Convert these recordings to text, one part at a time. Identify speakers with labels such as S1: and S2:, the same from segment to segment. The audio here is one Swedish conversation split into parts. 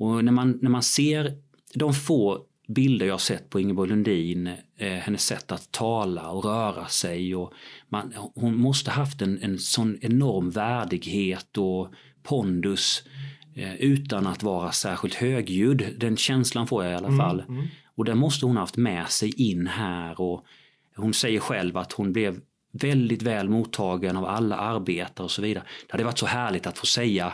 S1: Och när man, när man ser de få bilder jag sett på Ingeborg Lundin, eh, hennes sätt att tala och röra sig. Och man, hon måste haft en, en sån enorm värdighet och pondus eh, utan att vara särskilt högljudd. Den känslan får jag i alla mm, fall. Mm. Och den måste hon haft med sig in här. Och hon säger själv att hon blev väldigt väl mottagen av alla arbetare och så vidare. Det hade varit så härligt att få säga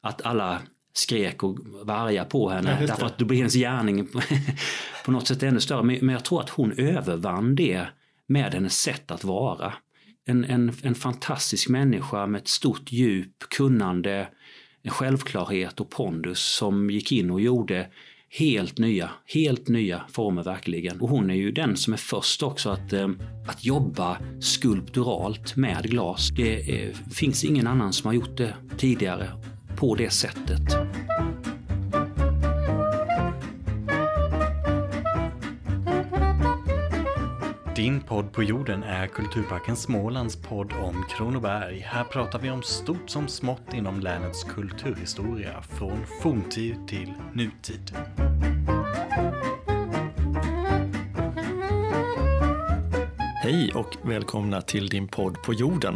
S1: att alla skrek och varga på henne ja, därför att då blir hennes gärning på något sätt ännu större. Men, jag tror att hon övervann det med hennes sätt att vara. En, en, en fantastisk människa med ett stort djup, kunnande, en självklarhet och pondus som gick in och gjorde helt nya, helt nya former verkligen. Och hon är ju den som är först också att, eh, att jobba skulpturalt med glas. Det finns ingen annan som har gjort det tidigare på det sättet.
S2: Din podd på jorden är Kulturparken Smålands podd om Kronoberg. Här pratar vi om stort som smått inom länets kulturhistoria från forntid till nutid.
S3: Hej och välkomna till din podd på jorden.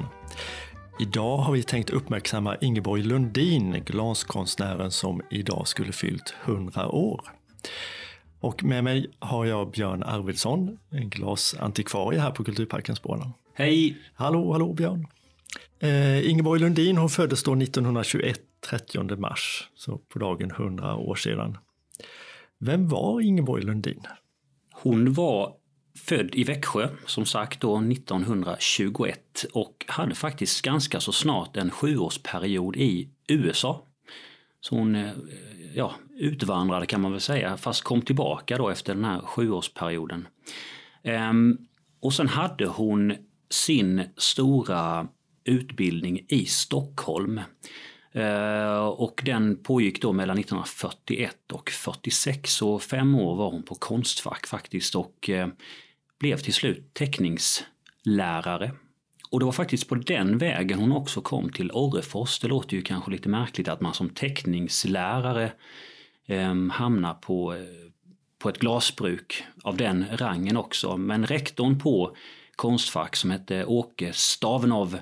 S3: Idag har vi tänkt uppmärksamma Ingeborg Lundin, glaskonstnären som idag skulle fyllt 100 år. Och med mig har jag Björn Arvidsson, en glasantikvarie här på Kulturparken Småland.
S1: Hej!
S3: Hallå, hallå Björn! Eh, Ingeborg Lundin hon föddes då 1921, 30 mars, så på dagen 100 år sedan. Vem var Ingeborg Lundin?
S1: Hon var född i Växjö, som sagt då 1921 och hade faktiskt ganska så snart en sjuårsperiod i USA. Så hon eh, ja, utvandrade kan man väl säga, fast kom tillbaka då efter den här sjuårsperioden. Ehm, och sen hade hon sin stora utbildning i Stockholm. Ehm, och den pågick då mellan 1941 och 46 och fem år var hon på Konstfack faktiskt och eh, blev till slut teckningslärare. Och det var faktiskt på den vägen hon också kom till Orrefors. Det låter ju kanske lite märkligt att man som teckningslärare eh, hamnar på, eh, på ett glasbruk av den rangen också. Men rektorn på Konstfack som hette Åke Stavenov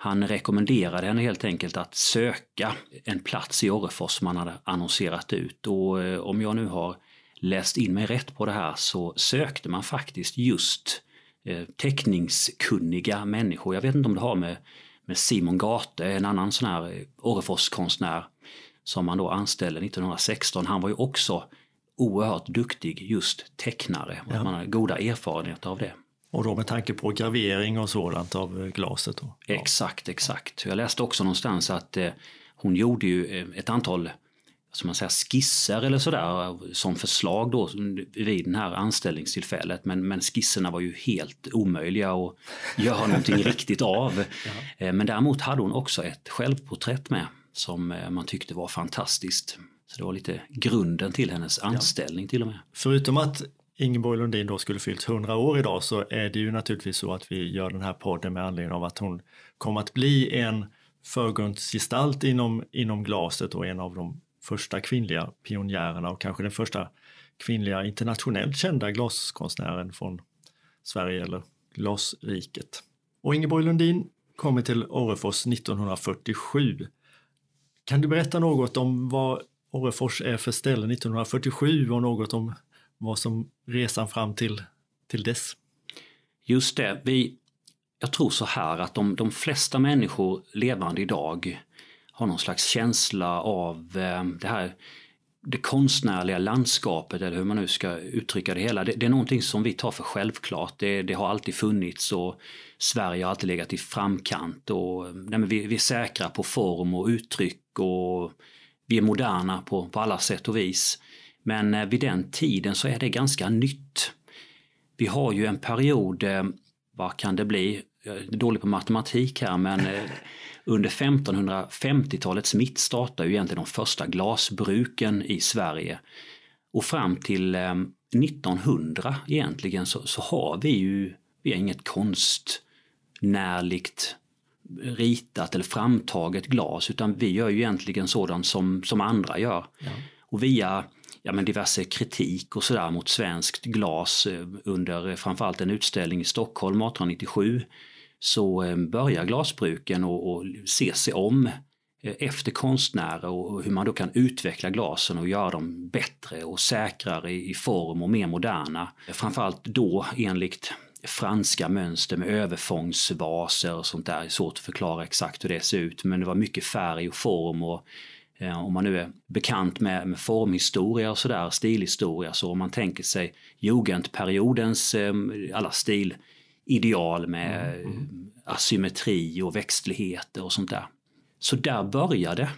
S1: han rekommenderade henne helt enkelt att söka en plats i Orrefors som han hade annonserat ut. Och eh, om jag nu har läst in mig rätt på det här så sökte man faktiskt just eh, teckningskunniga människor. Jag vet inte om det har med, med Simon Gate, en annan sån här eh, Orreforskonstnär som man då anställde 1916. Han var ju också oerhört duktig just tecknare. Ja. Man har goda erfarenheter av det.
S3: Och då med tanke på gravering och sådant av eh, glaset? Då.
S1: Ja. Exakt, exakt. Jag läste också någonstans att eh, hon gjorde ju ett antal som man säger, skisser eller sådär som förslag då vid det här anställningstillfället. Men, men skisserna var ju helt omöjliga att göra någonting riktigt av. Ja. Eh, men däremot hade hon också ett självporträtt med som eh, man tyckte var fantastiskt. Så det var lite grunden till hennes anställning ja. till och med.
S3: Förutom att Ingeborg Lundin då skulle fyllt 100 år idag så är det ju naturligtvis så att vi gör den här podden med anledning av att hon kommer att bli en förgrundsgestalt inom, inom glaset och en av de första kvinnliga pionjärerna och kanske den första kvinnliga internationellt kända glaskonstnären från Sverige eller glasriket. Och Ingeborg Lundin kommer till Orrefors 1947. Kan du berätta något om vad Orrefors är för ställe 1947 och något om vad som resan fram till, till dess?
S1: Just det, vi, jag tror så här att de, de flesta människor levande idag har någon slags känsla av eh, det här det konstnärliga landskapet eller hur man nu ska uttrycka det hela. Det, det är någonting som vi tar för självklart. Det, det, har alltid funnits och Sverige har alltid legat i framkant. Och, nej, vi, vi är säkra på form och uttryck och vi är moderna på, på alla sätt och vis. Men eh, vid den tiden så är det ganska nytt. Vi har ju en period, eh, vad kan det bli? Jag är dålig på matematik här men under 1550-talets mitt startar ju egentligen de första glasbruken i Sverige. Och fram till 1900 eh, egentligen så, så har vi ju vi har inget konstnärligt ritat eller framtaget glas utan vi gör ju egentligen sådant som, som andra gör. Ja. Och via ja, men diverse kritik och sådär mot svenskt glas eh, under framförallt en utställning i Stockholm 1897 så eh, börjar glasbruken och, se sig om eh, efter konstnärer och hur man då kan utveckla glasen och göra dem bättre och säkrare i form och mer moderna. Framförallt då enligt franska mönster med överfångsvaser och sånt där. Det är svårt att förklara exakt hur det ser ut men det var mycket färg och form och eh, om man nu är bekant med, med formhistoria och sådär, stilhistoria, så om man tänker sig jugendperiodens eh, alla stilideal med mm, mm. asymmetri och växtligheter och sånt där. Så där började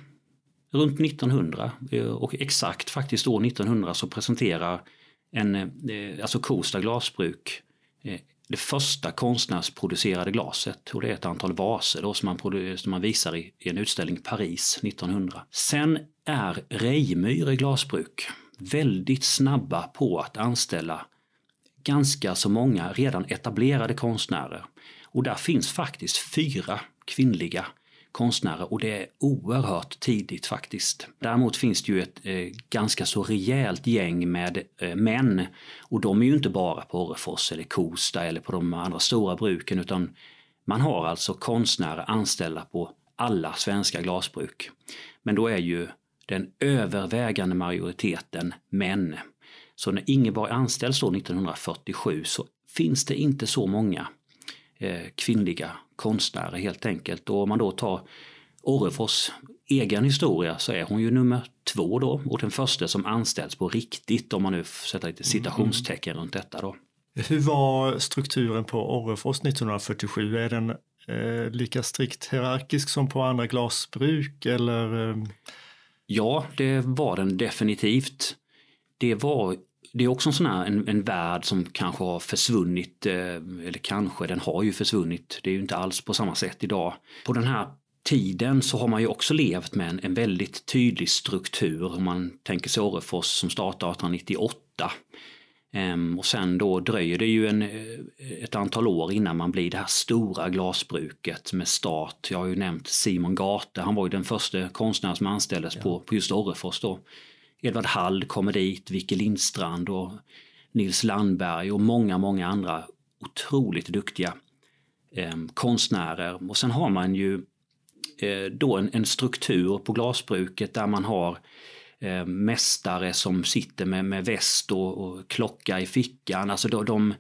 S1: runt 1900 eh, och exakt faktiskt år 1900 så presenterar en, eh, alltså Kosta glasbruk Eh, det första konstnärsproducerade glaset och det är ett antal vaser då som man, som man visar i, i en utställning i Paris 1900. Sen är Rejmyre glasbruk väldigt snabba på att anställa ganska så många redan etablerade konstnärer. Och där finns faktiskt fyra kvinnliga konstnärer och det är oerhört tidigt faktiskt. Däremot finns det ju ett eh, ganska så rejält gäng med eh, män och de är ju inte bara på Orrefors eller Kosta eller på de andra stora bruken utan man har alltså konstnärer anställda på alla svenska glasbruk. Men då är ju den övervägande majoriteten män. Så när Ingeborg anställs då 1947 så finns det inte så många eh, kvinnliga konstnärer helt enkelt. Och om man då tar Orrefors egen historia så är hon ju nummer två då och den första som anställs på riktigt om man nu sätter lite citationstecken runt detta då.
S3: Hur var strukturen på Orrefors 1947? Är den eh, lika strikt hierarkisk som på andra glasbruk eller? Eh...
S1: Ja, det var den definitivt. Det var det är också en sån här en, en värld som kanske har försvunnit, eh, eller kanske, den har ju försvunnit. Det är ju inte alls på samma sätt idag. På den här tiden så har man ju också levt med en, en väldigt tydlig struktur. Om man tänker sig Orrefors som startar 1898. Um, och sen då dröjer det ju en, eh, ett antal år innan man blir det här stora glasbruket med start. Jag har ju nämnt Simon Gate, han var ju den första konstnären som anställdes ja. på, på just Orrefors då. Edvard Hall kommer dit, Vicke Lindstrand och Nils Landberg och många, många andra otroligt duktiga eh, konstnärer. Och sen har man ju eh, då en, en, struktur på glasbruket där man har eh, mästare som sitter med, med väst och, och klocka i fickan. Alltså de, de,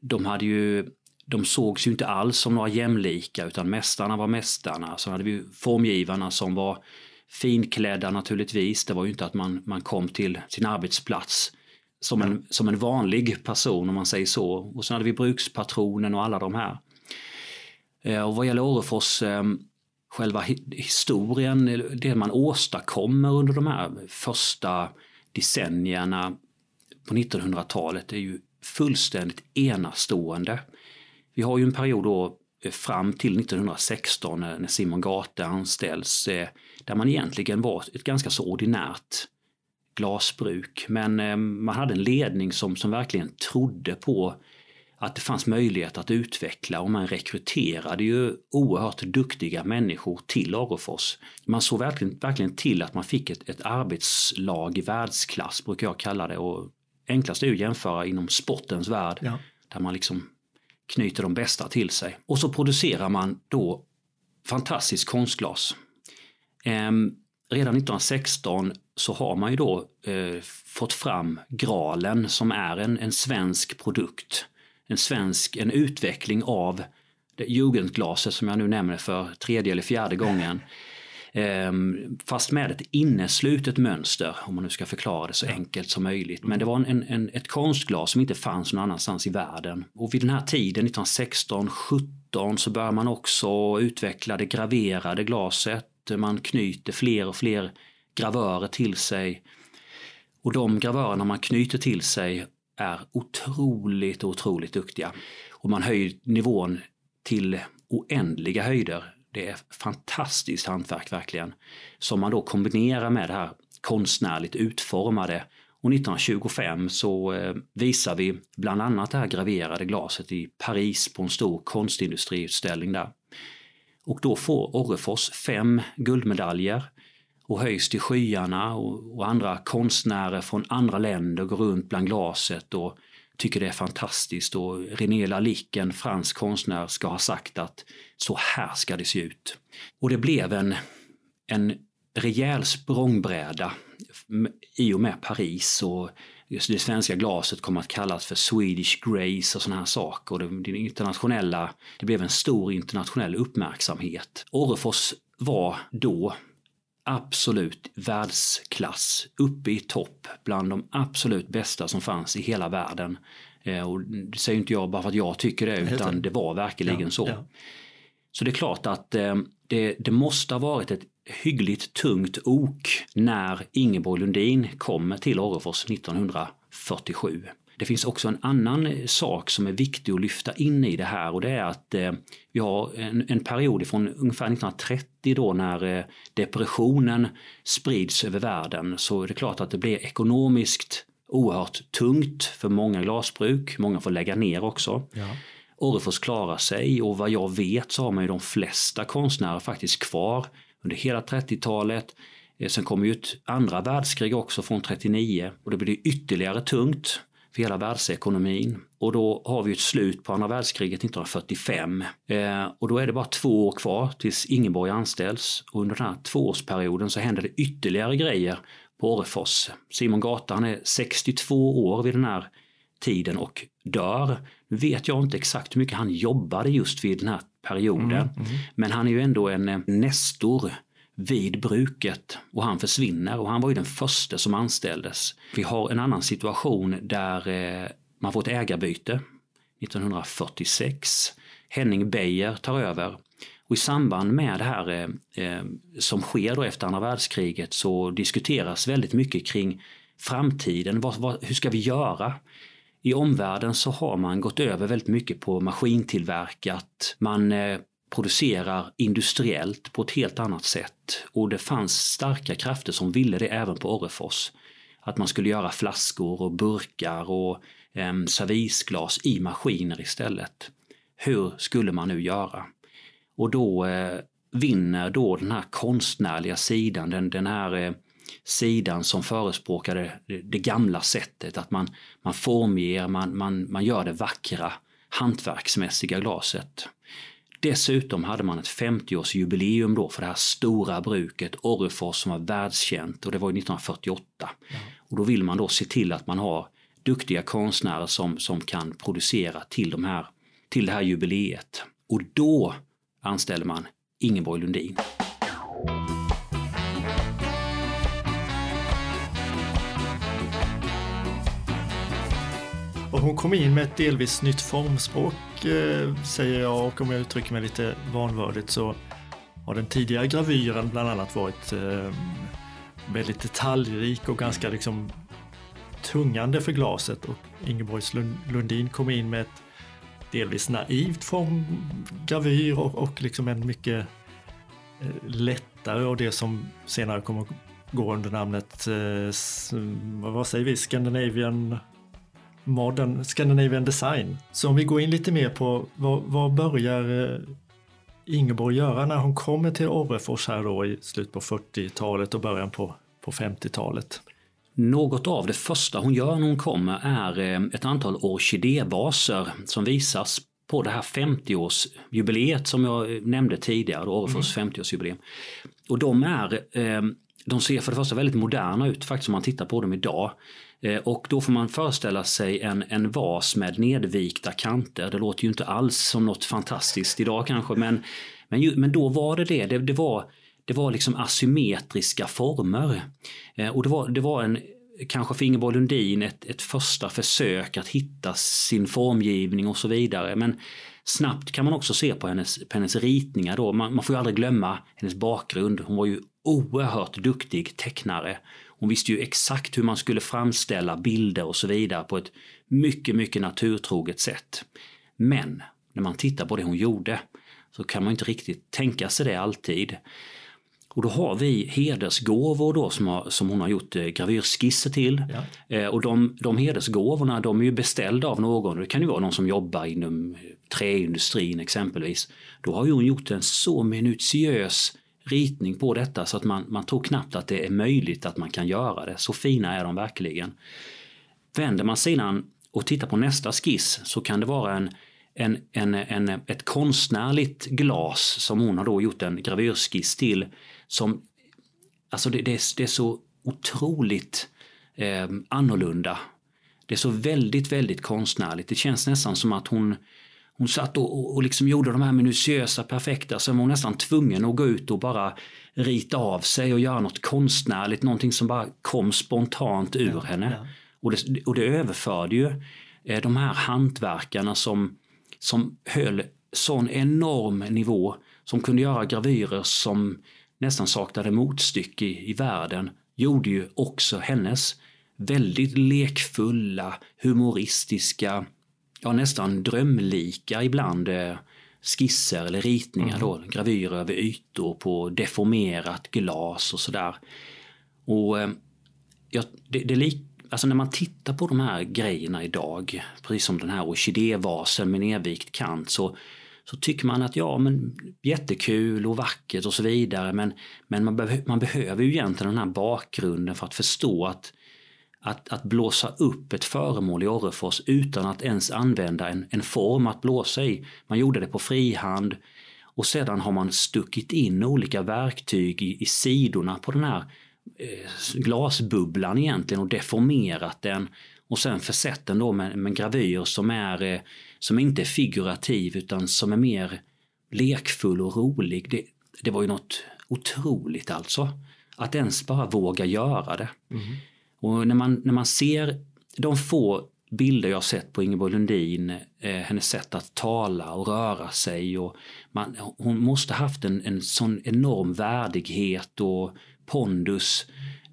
S1: de hade ju de sågs ju inte alls som några jämlika utan mästarna var mästarna. Så hade vi formgivarna som var finklädda naturligtvis. Det var ju inte att man, man kom till sin arbetsplats som en, som en vanlig person om man säger så. Och sen hade vi brukspatronen och alla de här. Eh, och vad gäller Orrefors, eh, själva historien, det man åstadkommer under de här första decennierna på 1900-talet är ju fullständigt enastående. Vi har ju en period då eh, fram till 1916 när Simon Gate anställs där man egentligen var ett ganska så ordinärt glasbruk. Men eh, man hade en ledning som, som verkligen trodde på att det fanns möjlighet att utveckla och man rekryterade ju oerhört duktiga människor till Orrefors. Man såg verkligen, verkligen till att man fick ett, ett arbetslag i världsklass, brukar jag kalla det. Och enklast är att jämföra inom sportens värld, ja. där man liksom knyter de bästa till sig. Och så producerar man då fantastiskt konstglas. Ehm, redan 1916 så har man ju då eh, fått fram Gralen som är en, en svensk produkt. En svensk, en utveckling av det Jugendglaset som jag nu nämner för tredje eller fjärde gången. Eh, fast med ett inneslutet mönster, om man nu ska förklara det så enkelt som möjligt. Men det var en, en, ett konstglas som inte fanns någon annanstans i världen. Och vid den här tiden, 1916, 17, så börjar man också utveckla det graverade glaset man knyter fler och fler gravörer till sig. Och de gravörerna man knyter till sig är otroligt, otroligt duktiga. Och man höjer nivån till oändliga höjder. Det är fantastiskt hantverk verkligen. Som man då kombinerar med det här konstnärligt utformade. Och 1925 så eh, visar vi bland annat det här graverade glaset i Paris på en stor konstindustriutställning där. Och då får Orrefors fem guldmedaljer och höjs till skyarna och, och andra konstnärer från andra länder går runt bland glaset och tycker det är fantastiskt och René Lalique, en fransk konstnär, ska ha sagt att så här ska det se ut. Och det blev en, en rejäl språngbräda i och med Paris och just det svenska glaset kom att kallas för Swedish Grace och sådana här saker. Och det, det, internationella, det blev en stor internationell uppmärksamhet. Orrefors var då absolut världsklass, uppe i topp bland de absolut bästa som fanns i hela världen. Eh, och det säger inte jag bara för att jag tycker det, utan det var verkligen ja, så. Ja. Så det är klart att eh, det, det måste ha varit ett hyggligt tungt ok när Ingeborg Lundin kommer till Orrefors 1947. Det finns också en annan eh, sak som är viktig att lyfta in i det här och det är att eh, vi har en, en period från ungefär 1930 då när eh, depressionen sprids över världen så är det klart att det blir ekonomiskt oerhört tungt för många glasbruk. Många får lägga ner också. Ja. Orrefors klarar sig och vad jag vet så har man ju de flesta konstnärer faktiskt kvar under hela 30-talet. Eh, sen kommer ju ett andra världskrig också från 39 och det blir ytterligare tungt för hela världsekonomin. Och då har vi ett slut på andra världskriget 1945. Eh, och då är det bara två år kvar tills Ingeborg anställs. Och under den här tvåårsperioden så händer det ytterligare grejer på Orrefors. Simon Gata han är 62 år vid den här tiden och dör. Nu vet jag inte exakt hur mycket han jobbade just vid den här perioden. Mm, mm. Men han är ju ändå en eh, nestor vid bruket och han försvinner och han var ju den första som anställdes. Vi har en annan situation där eh, man får ett ägarbyte 1946. Henning Beijer tar över och i samband med det här eh, eh, som sker då efter andra världskriget så diskuteras väldigt mycket kring framtiden. Vad, vad, hur ska vi göra? I omvärlden så har man gått över väldigt mycket på maskintillverkat. Man eh, producerar industriellt på ett helt annat sätt och det fanns starka krafter som ville det även på Orrefors. Att man skulle göra flaskor och burkar och eh, servisglas i maskiner istället. Hur skulle man nu göra? Och då eh, vinner då den här konstnärliga sidan, den, den här eh, sidan som förespråkade det, det, gamla sättet, att man, man formger, man, man, man gör det vackra hantverksmässiga glaset. Dessutom hade man ett 50-årsjubileum då för det här stora bruket Orrefors som var världskänt och det var 1948. Ja. Och då vill man då se till att man har duktiga konstnärer som, som kan producera till, de här, till det här jubileet. Och då anställer man Ingeborg Lundin.
S3: Hon kom in med ett delvis nytt formspråk eh, säger jag och om jag uttrycker mig lite vanvördigt så har den tidigare gravyren bland annat varit eh, väldigt detaljrik och ganska liksom tungande för glaset. Och Ingeborgs Lundin kom in med ett delvis naivt formgravyr och, och liksom en mycket eh, lättare och det som senare kommer gå under namnet, vad säger vi, Scandinavian Modern Scandinavian Design. Så om vi går in lite mer på vad, vad börjar eh, Ingeborg göra när hon kommer till Orrefors här då i slutet på 40-talet och början på, på 50-talet?
S1: Något av det första hon gör när hon kommer är eh, ett antal orkidévaser som visas på det här 50-årsjubileet som jag nämnde tidigare, Orrefors mm. 50-årsjubileum. Och de är eh, de ser för det första väldigt moderna ut faktiskt om man tittar på dem idag. Eh, och då får man föreställa sig en, en vas med nedvikta kanter. Det låter ju inte alls som något fantastiskt idag kanske men, men, ju, men då var det det. Det, det, var, det var liksom asymmetriska former. Eh, och det var, det var en, kanske för Ingeborg Lundin ett, ett första försök att hitta sin formgivning och så vidare. Men snabbt kan man också se på hennes, på hennes ritningar då. Man, man får ju aldrig glömma hennes bakgrund. Hon var ju oerhört duktig tecknare. Hon visste ju exakt hur man skulle framställa bilder och så vidare på ett mycket, mycket naturtroget sätt. Men när man tittar på det hon gjorde så kan man inte riktigt tänka sig det alltid. Och då har vi hedersgåvor då som, har, som hon har gjort eh, gravyrskisser till. Ja. Eh, och de, de hedersgåvorna de är ju beställda av någon. Det kan ju vara någon som jobbar inom träindustrin exempelvis. Då har ju hon gjort en så minutiös ritning på detta så att man, man tror knappt att det är möjligt att man kan göra det. Så fina är de verkligen. Vänder man sidan och tittar på nästa skiss så kan det vara en, en, en, en, ett konstnärligt glas som hon har då gjort en gravyrskiss till. Som, alltså det, det, är, det är så otroligt eh, annorlunda. Det är så väldigt, väldigt konstnärligt. Det känns nästan som att hon hon satt och, och liksom gjorde de här minutiösa, perfekta, så var hon nästan tvungen att gå ut och bara rita av sig och göra något konstnärligt, någonting som bara kom spontant ur ja, henne. Ja. Och, det, och det överförde ju eh, de här hantverkarna som, som höll sån enorm nivå, som kunde göra gravyrer som nästan saknade motstycke i, i världen, gjorde ju också hennes väldigt lekfulla, humoristiska, ja, nästan drömlika ibland eh, skisser eller ritningar då, mm. gravyrer över ytor på deformerat glas och sådär. Och eh, ja, det, det lik, alltså när man tittar på de här grejerna idag, precis som den här orkidévasen med nedvikt kant, så, så tycker man att ja, men jättekul och vackert och så vidare, men, men man, be man behöver ju egentligen den här bakgrunden för att förstå att att, att blåsa upp ett föremål i Orrefors utan att ens använda en, en form att blåsa i. Man gjorde det på frihand och sedan har man stuckit in olika verktyg i, i sidorna på den här eh, glasbubblan egentligen och deformerat den och sen försett den då med, med gravyr som, är, eh, som inte är figurativ utan som är mer lekfull och rolig. Det, det var ju något otroligt alltså. Att ens bara våga göra det. Mm. Och när man, när man ser de få bilder jag sett på Ingeborg Lundin, eh, hennes sätt att tala och röra sig. Och man, hon måste haft en, en sån enorm värdighet och pondus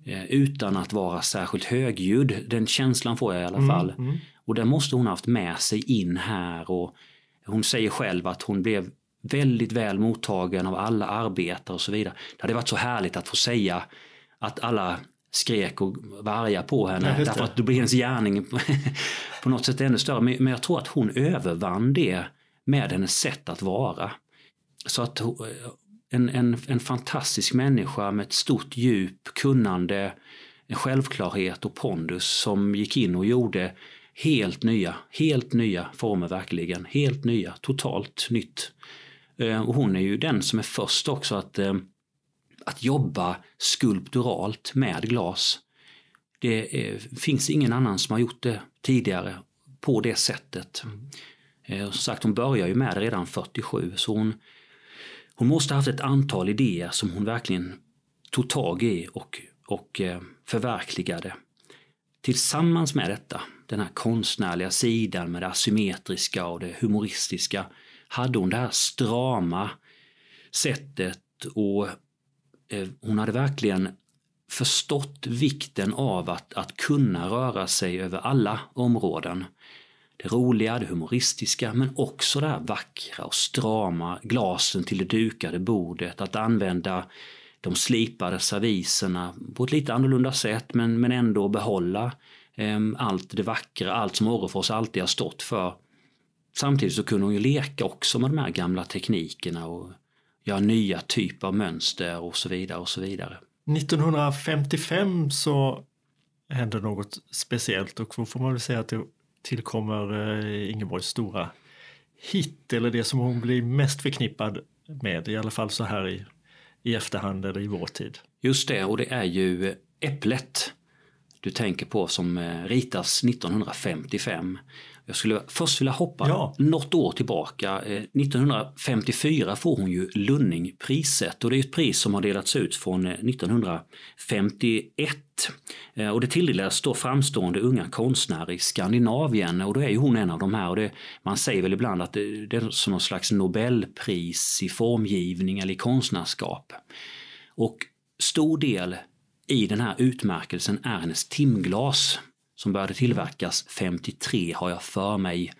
S1: eh, utan att vara särskilt högljudd. Den känslan får jag i alla mm, fall. Mm. Och den måste hon haft med sig in här. Och hon säger själv att hon blev väldigt väl mottagen av alla arbetare och så vidare. Det hade varit så härligt att få säga att alla skrek och varga på henne. Ja, därför att då blir hennes gärning på något sätt ännu större. Men, jag tror att hon övervann det med hennes sätt att vara. Så att en, en, en fantastisk människa med ett stort djup, kunnande, en självklarhet och pondus som gick in och gjorde helt nya, helt nya former verkligen. Helt nya, totalt nytt. Eh, och hon är ju den som är först också att eh, att jobba skulpturalt med glas. Det är, finns ingen annan som har gjort det tidigare på det sättet. Mm. Som sagt, hon börjar ju med det redan 47 så hon, hon måste ha haft ett antal idéer som hon verkligen tog tag i och, och eh, förverkligade. Tillsammans med detta, den här konstnärliga sidan med det asymmetriska och det humoristiska, hade hon det här strama sättet och Eh, Eh, hon hade verkligen förstått vikten av att, att kunna röra sig över alla områden. Det roliga, det humoristiska men också det här vackra och strama, glasen till det dukade bordet, att använda de slipade serviserna på ett lite annorlunda sätt men, men ändå behålla eh, allt det vackra, allt som Orrefors alltid har stått för. Samtidigt så kunde hon ju leka också med de här gamla teknikerna och göra nya typer av mönster och så vidare och så vidare.
S3: 1955 så händer något speciellt och då får man väl säga att det tillkommer eh, Ingeborgs stora hit eller det som hon blir mest förknippad med, i alla fall så här i, i efterhand eller i vår tid.
S1: Just det, och det är ju Äpplet du tänker på som eh, ritas 1955. Jag skulle först vilja hoppa ja. något år tillbaka. 1954 eh, får hon ju Lunningpriset och det är ett pris som har delats ut från 1951. Eh, och det tilldelas då framstående unga konstnärer i Skandinavien och då är ju hon en av de här. Och det, man säger väl ibland att det, det är som någon slags nobelpris i formgivning eller i konstnärskap. Och stor del i den här utmärkelsen är hennes timglas som började tillverkas 53 har jag för mig.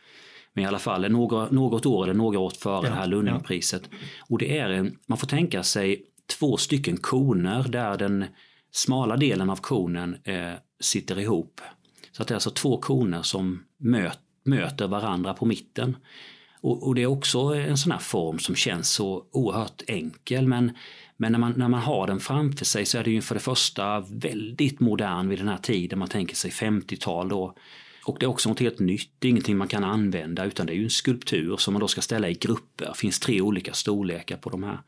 S1: Men i alla fall några, något år eller några år före ja, det här Lundingpriset. Ja. Och det är en, man får tänka sig två stycken koner där den smala delen av konen eh, sitter ihop. Så att det är alltså två koner som möt, möter varandra på mitten. Och, och, det är också en sån här form som känns så oerhört enkel men, men när, man, när man har den framför sig så är det ju för det första väldigt modern vid den här tiden, man tänker sig 50-tal då. Och det är också något helt nytt, det är ingenting man kan använda utan det är ju en skulptur som man då ska ställa i grupper. Det finns tre olika storlekar på de här.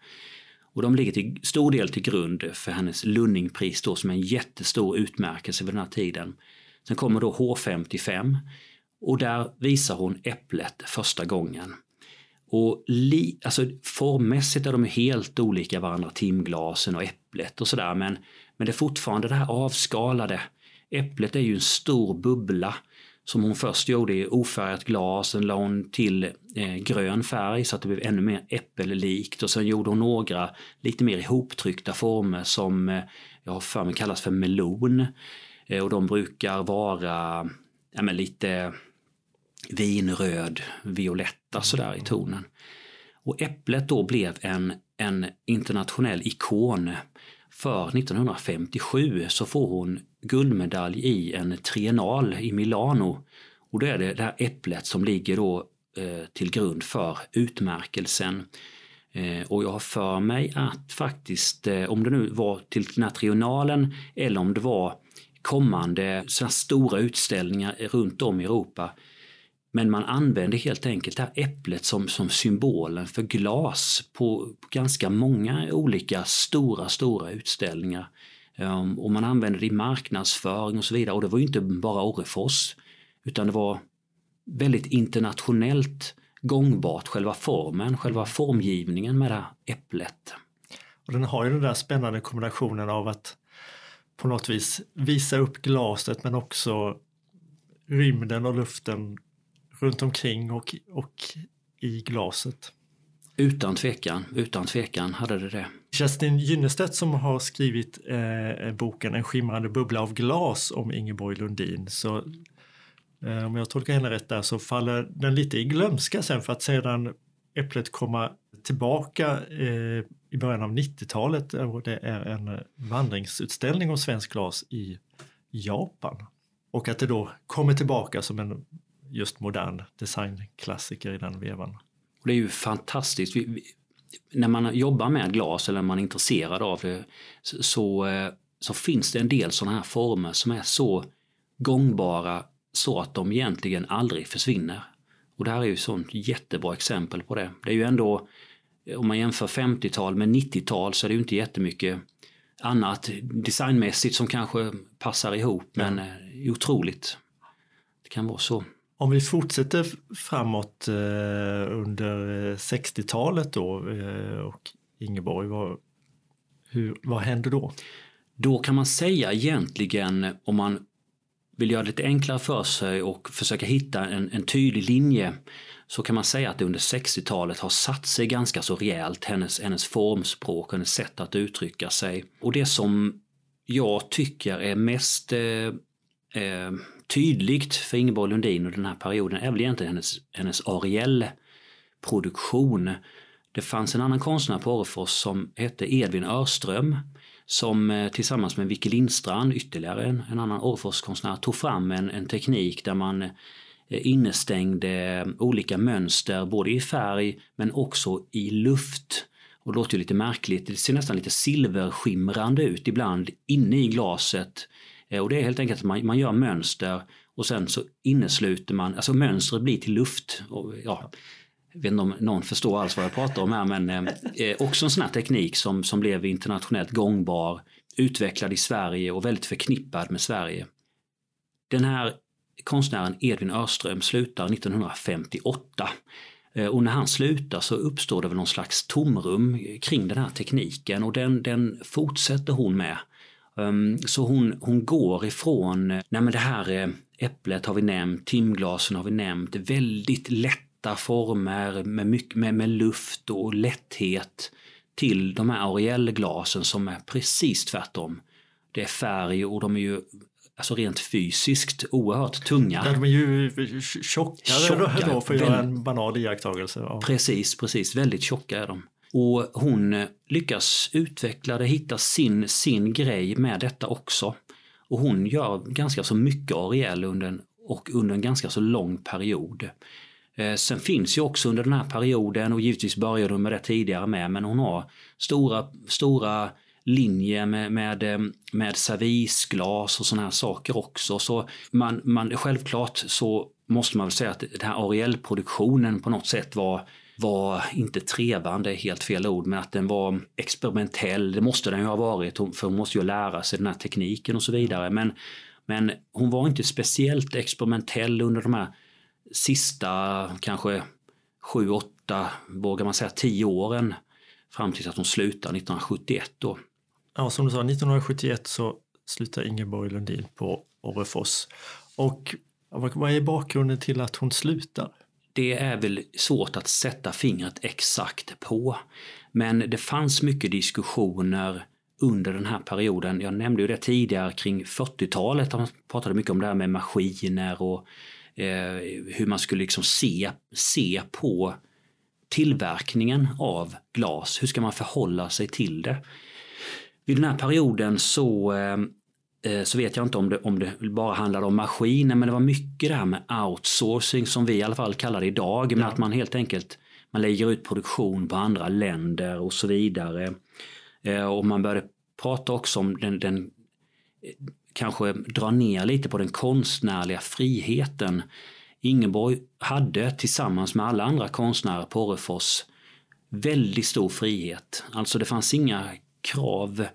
S1: Och de ligger till stor del till grund för hennes Lunningpris då som är en jättestor utmärkelse vid den här tiden. Sen kommer då H55 och där visar hon äpplet första gången. Och li, alltså formmässigt är de helt olika varandra, timglasen och äpplet och sådär men, men det är fortfarande det här avskalade. Äpplet är ju en stor bubbla som hon först gjorde i ofärgat glas, sen la hon till eh, grön färg så att det blev ännu mer äppellikt och sen gjorde hon några lite mer ihoptryckta former som eh, jag har för mig kallas för melon. Eh, och de brukar vara ja, men lite vinröd, violetta sådär i tonen. Och äpplet då blev en, en internationell ikon. För 1957 så får hon guldmedalj i en triennal i Milano. Och då är det det här äpplet som ligger då eh, till grund för utmärkelsen. Eh, och jag har för mig att faktiskt, eh, om det nu var till den här triennalen eller om det var kommande sådana stora utställningar runt om i Europa. Men man använder helt enkelt det här äpplet som, som symbolen för glas på, ganska många olika stora, stora utställningar. Um, och man använder det i marknadsföring och så vidare. Och det var ju inte bara Orrefors utan det var väldigt internationellt gångbart, själva formen, själva formgivningen med det här äpplet.
S3: Och den har ju den där spännande kombinationen av att på något vis visa upp glaset men också rymden och luften runt omkring och, och i glaset.
S1: Utan tvekan, utan tvekan hade det det.
S3: Kerstin Gynnestedt som har skrivit eh, boken En skimrande bubbla av glas om Ingeborg Lundin. Så eh, om jag tolkar henne rätt där så faller den lite i glömska sen för att sedan Äpplet komma tillbaka eh, i början av 90-talet och det är en vandringsutställning om svensk glas i Japan. Och att det då kommer tillbaka som en just modern designklassiker i den vevan.
S1: Och det är ju fantastiskt. Vi, vi, när man jobbar med glas eller när man är intresserad av det så, så, eh, finns det en del sådana här former som är så gångbara så att de egentligen aldrig försvinner. Och det här är ju ett sånt jättebra exempel på det. Det är ju ändå, om man jämför 50-tal med 90-tal så är det ju inte jättemycket annat designmässigt som kanske passar ihop men ja. Eh, otroligt. Det kan vara så.
S3: Om vi fortsätter framåt eh, under eh, 60-talet då eh, och Ingeborg, vad, hur, vad händer då?
S1: Då kan man säga egentligen om man vill göra det lite enklare för sig och försöka hitta en, en tydlig linje så kan man säga att det under 60-talet har satt sig ganska så rejält, hennes, hennes formspråk, hennes sätt att uttrycka sig. Och det som jag tycker är mest eh, eh, tydligt för Ingeborg Lundin under den här perioden är väl egentligen hennes, hennes Ariel-produktion. Det fanns en annan konstnär på Orrefors som hette Edvin Örström som eh, tillsammans med Vicky Lindstrand, ytterligare en, en annan Orreforskonstnär, tog fram en, en teknik där man eh, innestängde eh, olika mönster både i färg men också i luft. Och det låter ju lite märkligt, det ser nästan lite silverskimrande ut ibland inne i glaset Eh, och det är helt enkelt att man, man gör mönster och sen så innesluter man, alltså mönstret blir till luft. Och, ja, jag vet inte om någon förstår alls vad jag pratar om här men eh, eh också en sån här teknik som, som blev internationellt gångbar, utvecklad i Sverige och väldigt förknippad med Sverige. Den här konstnären Edvin Örström slutar 1958 eh, och när han slutar så uppstår det väl någon slags tomrum kring den här tekniken och den, den fortsätter hon med så hon, hon går ifrån, nej men det här äpplet har vi nämnt, timglasen har vi nämnt, väldigt lätta former med, mycket, med, med luft och lätthet till de här Ariel-glasen som är precis tvärtom. Det är färg och de är ju alltså rent fysiskt oerhört tunga.
S3: De är ju tjockare tjocka, då för att göra en banal iakttagelse. Ja.
S1: Precis, precis. Väldigt tjocka är de. Och hon lyckas utveckla det, hitta sin, sin grej med detta också. Och hon gör ganska så mycket Ariel under en, och under en ganska så lång period. Eh, sen finns ju också under den här perioden och givetvis började hon med det tidigare med men hon har stora, stora linjer med, med, eh, med servisglas och sådana här saker också. Så man, man, självklart så måste man väl säga att den här Ariel-produktionen på något sätt var var inte trevande, helt fel ord, men att den var experimentell. Det måste den ju ha varit, för hon måste ju lära sig den här tekniken och så vidare. Men, men hon var inte speciellt experimentell under de här sista kanske sju, åtta, vågar man säga tio åren fram tills att hon slutade 1971 då.
S3: Ja, som du sa, 1971 så slutar Ingeborg Lundin på Orrefors. Och vad är bakgrunden till att hon slutar?
S1: Det är väl svårt att sätta fingret exakt på. Men det fanns mycket diskussioner under den här perioden. Jag nämnde ju det tidigare kring 40-talet. Man pratade mycket om det här med maskiner och eh, hur man skulle liksom se, se på tillverkningen av glas. Hur ska man förhålla sig till det? Vid den här perioden så eh, så vet jag inte om det, om det bara handlade om maskiner men det var mycket det här med outsourcing som vi i alla fall kallar det idag. Ja. Men att man helt enkelt man lägger ut produktion på andra länder och så vidare. Eh, och man började prata också om den, den eh, kanske dra ner lite på den konstnärliga friheten. Ingeborg hade tillsammans med alla andra konstnärer på Orrefors väldigt stor frihet. Alltså det fanns inga krav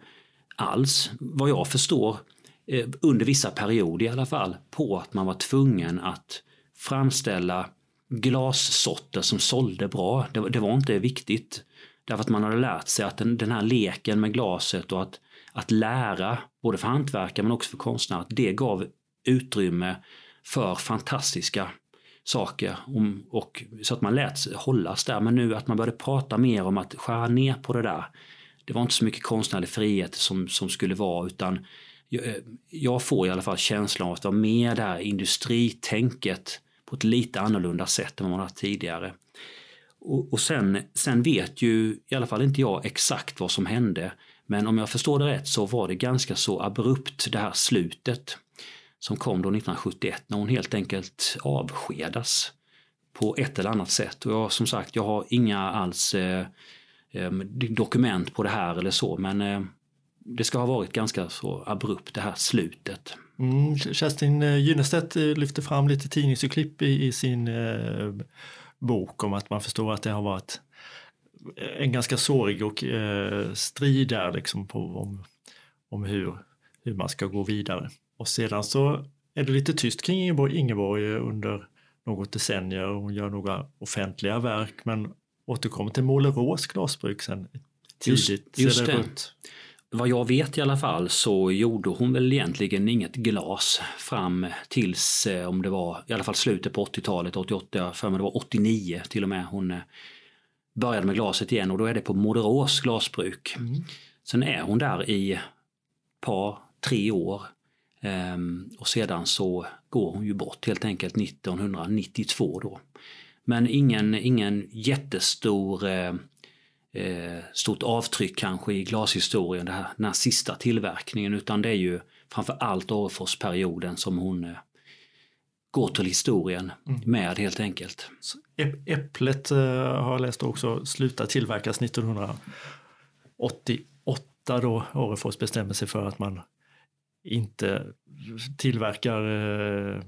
S1: alls vad jag förstår Eh, Eh, under vissa perioder i alla fall, på att man var tvungen att framställa glassorter som sålde bra. Det, det, var inte viktigt. Därför att man hade lärt sig att den, den här leken med glaset och att, att lära, både för hantverkare men också för konstnärer, att det gav utrymme för fantastiska saker. Om, och, så att man lät sig hållas där. Men nu att man började prata mer om att skära ner på det där. Det var inte så mycket konstnärlig frihet som, som skulle vara utan Eh, jag får i alla fall känslan av att vara med det här industritänket på ett lite annorlunda sätt än vad man haft tidigare. Och, och sen, sen vet ju i alla fall inte jag exakt vad som hände. Men om jag förstår det rätt så var det ganska så abrupt det här slutet som kom då 1971 när hon helt enkelt avskedas på ett eller annat sätt. Och jag, som sagt, jag har inga alls eh, eh dokument på det här eller så men eh, det ska ha varit ganska så abrupt det här slutet.
S3: Mm, Kerstin eh, Gynnestedt eh, lyfter fram lite tidningsurklipp i, i sin eh, bok om att man förstår att det har varit en ganska sårig och eh, strid där liksom på, om, om hur, hur man ska gå vidare. Och sedan så är det lite tyst kring Ingeborg, Ingeborg under något decennier. Hon gör några offentliga verk men återkommer till Målerås glasbruk sen tidigt.
S1: Just, just det vad jag vet i alla fall så gjorde hon väl egentligen inget glas fram tills eh, om det var i alla fall slutet på 80-talet, 88, för mig det var 89 till och med hon eh, började med glaset igen och då är det på Moderås glasbruk. Mm. Sen är hon där i par, tre år ehm, och sedan så går hon ju bort helt enkelt 1992 då. Men ingen, ingen jättestor eh, stort avtryck kanske i glashistorien, det här, den här sista tillverkningen, utan det är ju framför allt Orreforsperioden som hon eh, går till historien mm. med helt enkelt.
S3: Äpplet eh, har jag läst också slutar tillverkas 1988 då Orrefors bestämmer sig för att man inte tillverkar eh,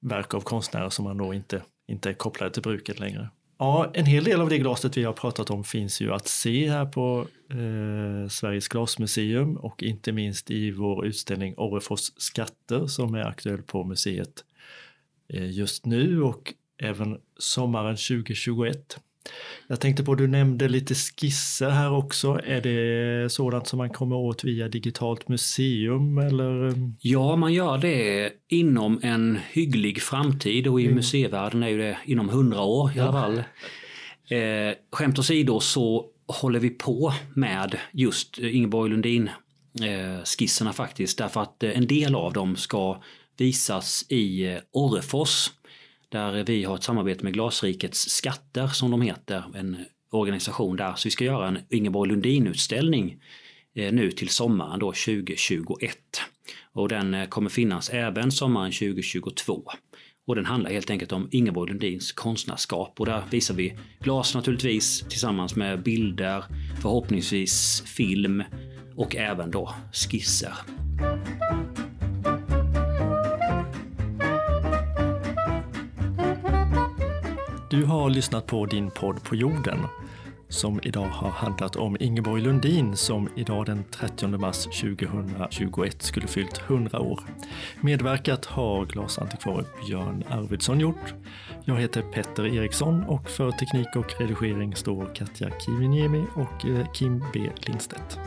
S3: verk av konstnärer som man då inte, inte är kopplade till bruket längre. Ja, en hel del av det glaset vi har pratat om finns ju att se här på eh, Sveriges glasmuseum och inte minst i vår utställning Orrefors skatter som är aktuell på museet eh, just nu och även sommaren 2021. Jag tänkte på, du nämnde lite skisser här också. Är det sådant som man kommer åt via digitalt museum eller?
S1: Ja, man gör det inom en hygglig framtid och i mm. museivärlden är det inom hundra år i alla fall. Eh, skämt åsido så håller vi på med just Ingeborg Lundin eh, skisserna faktiskt därför att en del av dem ska visas i eh, Orrefors där vi har ett samarbete med Glasrikets skatter som de heter, en organisation där. Så vi ska göra en Ingeborg Lundin-utställning eh, nu till sommaren då 2021. Och den eh, kommer finnas även sommaren 2022. Och den handlar helt enkelt om Ingeborg Lundins konstnärskap och där visar vi glas naturligtvis tillsammans med bilder, förhoppningsvis film och även då skisser.
S3: Du har lyssnat på din podd på jorden som idag har handlat om Ingeborg Lundin som idag den 30 mars 2021 skulle fyllt 100 år. Medverkat har glasantikvarie Björn Arvidsson gjort. Jag heter Petter Eriksson och för teknik och redigering står Katja Kiviniemi och eh, Kim B Lindstedt.